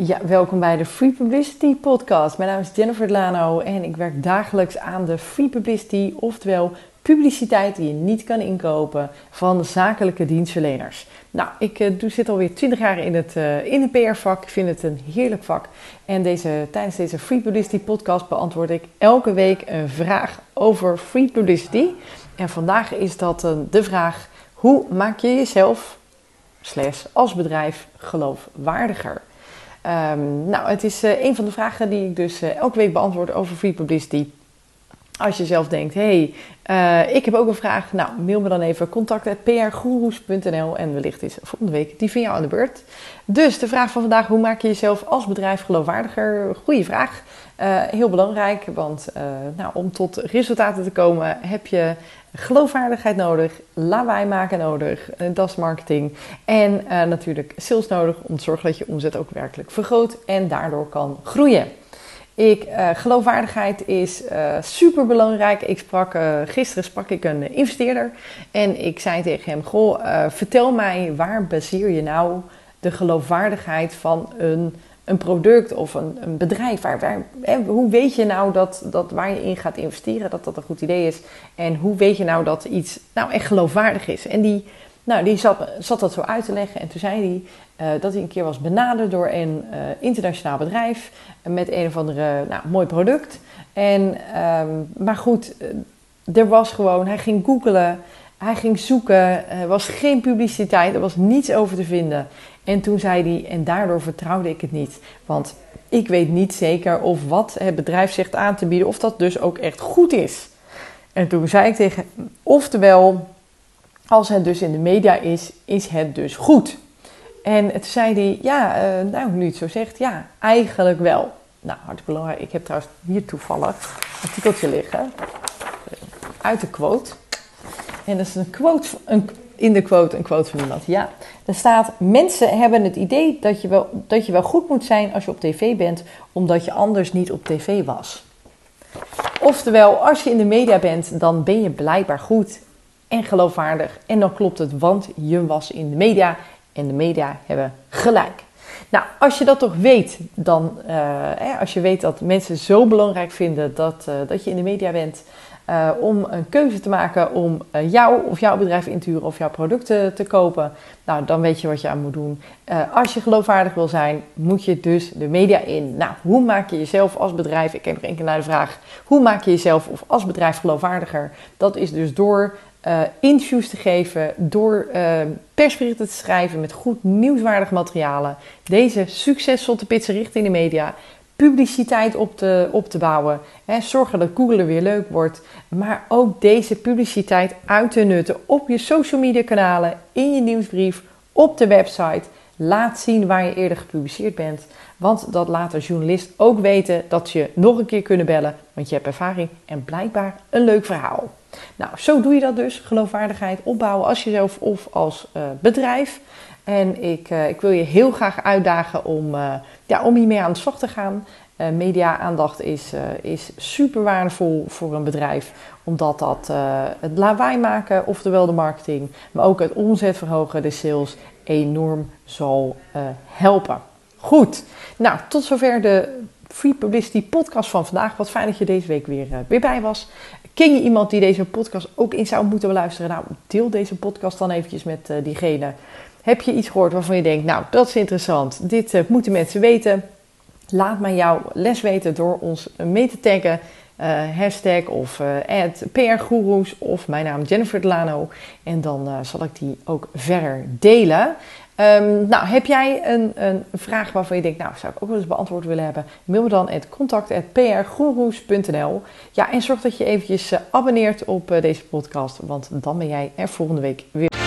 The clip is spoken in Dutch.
Ja, welkom bij de Free Publicity Podcast. Mijn naam is Jennifer Lano en ik werk dagelijks aan de Free Publicity, oftewel publiciteit die je niet kan inkopen van zakelijke dienstverleners. Nou, ik uh, zit alweer 20 jaar in het, uh, in het PR-vak. Ik vind het een heerlijk vak. En deze, tijdens deze Free Publicity Podcast beantwoord ik elke week een vraag over Free Publicity. En vandaag is dat uh, de vraag: hoe maak je jezelf, slash als bedrijf, geloofwaardiger? Um, nou, het is uh, een van de vragen die ik dus uh, elke week beantwoord over free publicity. Als je zelf denkt, hey, uh, ik heb ook een vraag, nou, mail me dan even contact.prgoeroes.nl en wellicht is volgende week die van jou aan de beurt. Dus de vraag van vandaag, hoe maak je jezelf als bedrijf geloofwaardiger? Goeie vraag. heel belangrijk, want nou, om tot resultaten te komen heb je geloofwaardigheid nodig, lawaai maken nodig, dat marketing. En natuurlijk sales nodig om te zorgen dat je omzet ook werkelijk vergroot en daardoor kan groeien. Ik, uh, geloofwaardigheid is uh, super belangrijk. Ik sprak, gisteren sprak ik een investeerder en ik zei tegen hem: Goh, vertel mij waar baseer je nou de geloofwaardigheid van een een product of een, een bedrijf. Waar, hè, hoe weet je nou dat, dat waar je in gaat investeren, dat dat een goed idee is? En hoe weet je nou dat iets nou echt geloofwaardig is? En die, nou, die zat, zat dat zo uit te leggen. En toen zei hij uh, dat hij een keer was benaderd door een uh, internationaal bedrijf met een of andere nou, mooi product. En, um, maar goed, er was gewoon, hij ging googlen. Hij ging zoeken, er was geen publiciteit, er was niets over te vinden. En toen zei hij, en daardoor vertrouwde ik het niet. Want ik weet niet zeker of wat het bedrijf zegt aan te bieden, of dat dus ook echt goed is. En toen zei ik tegen oftewel, als het dus in de media is, is het dus goed. En toen zei hij, ja, uh, nou, nu het zo zegt, ja, eigenlijk wel. Nou, hartstikke belangrijk. Ik heb trouwens hier toevallig een artikeltje liggen uit de quote. En dat is een quote, een, in de quote een quote van iemand. Ja, er staat: Mensen hebben het idee dat je, wel, dat je wel goed moet zijn als je op tv bent, omdat je anders niet op tv was. Oftewel, als je in de media bent, dan ben je blijkbaar goed en geloofwaardig. En dan klopt het, want je was in de media en de media hebben gelijk. Nou, als je dat toch weet, dan, uh, als je weet dat mensen zo belangrijk vinden dat, uh, dat je in de media bent, uh, om een keuze te maken om jou of jouw bedrijf in te huren of jouw producten te kopen, nou, dan weet je wat je aan moet doen. Als je geloofwaardig wil zijn, moet je dus de media in. Nou, hoe maak je jezelf als bedrijf, ik heb nog één keer naar de vraag, hoe maak je jezelf of als bedrijf geloofwaardiger? Dat is dus door interviews te geven, door persberichten te schrijven met goed nieuwswaardig materialen, deze succesvol te pitsen richting de media, publiciteit op te, op te bouwen. Hè, zorgen dat Google weer leuk wordt. Maar ook deze publiciteit uit te nutten op je social media kanalen, in je nieuwsbrief, op de website. Laat zien waar je eerder gepubliceerd bent. Want dat laat de journalist ook weten dat ze je nog een keer kunnen bellen. Want je hebt ervaring en blijkbaar een leuk verhaal. Nou, zo doe je dat dus. Geloofwaardigheid opbouwen als jezelf of als uh, bedrijf. En ik, uh, ik wil je heel graag uitdagen om, uh, ja, om hiermee aan de slag te gaan. Media-aandacht is, is super waardevol voor een bedrijf, omdat dat het lawaai maken, oftewel de marketing, maar ook het omzet verhogen, de sales, enorm zal helpen. Goed, nou tot zover de Free Publicity podcast van vandaag. Wat fijn dat je deze week weer, weer bij was. Ken je iemand die deze podcast ook in zou moeten beluisteren? Nou, deel deze podcast dan eventjes met diegene. Heb je iets gehoord waarvan je denkt, nou, dat is interessant. Dit uh, moeten mensen weten. Laat mij jouw les weten door ons mee te taggen. Uh, hashtag of PRGuru's of mijn naam Jennifer Delano. En dan zal ik die ook verder delen. Um, nou, heb jij een, een, vraag waarvan je denkt, nou, zou ik ook wel eens beantwoord willen hebben? Mail me dan het contact.prgoeroes.nl. Ja, en zorg dat je eventjes abonneert op deze podcast, want dan ben jij er volgende week weer.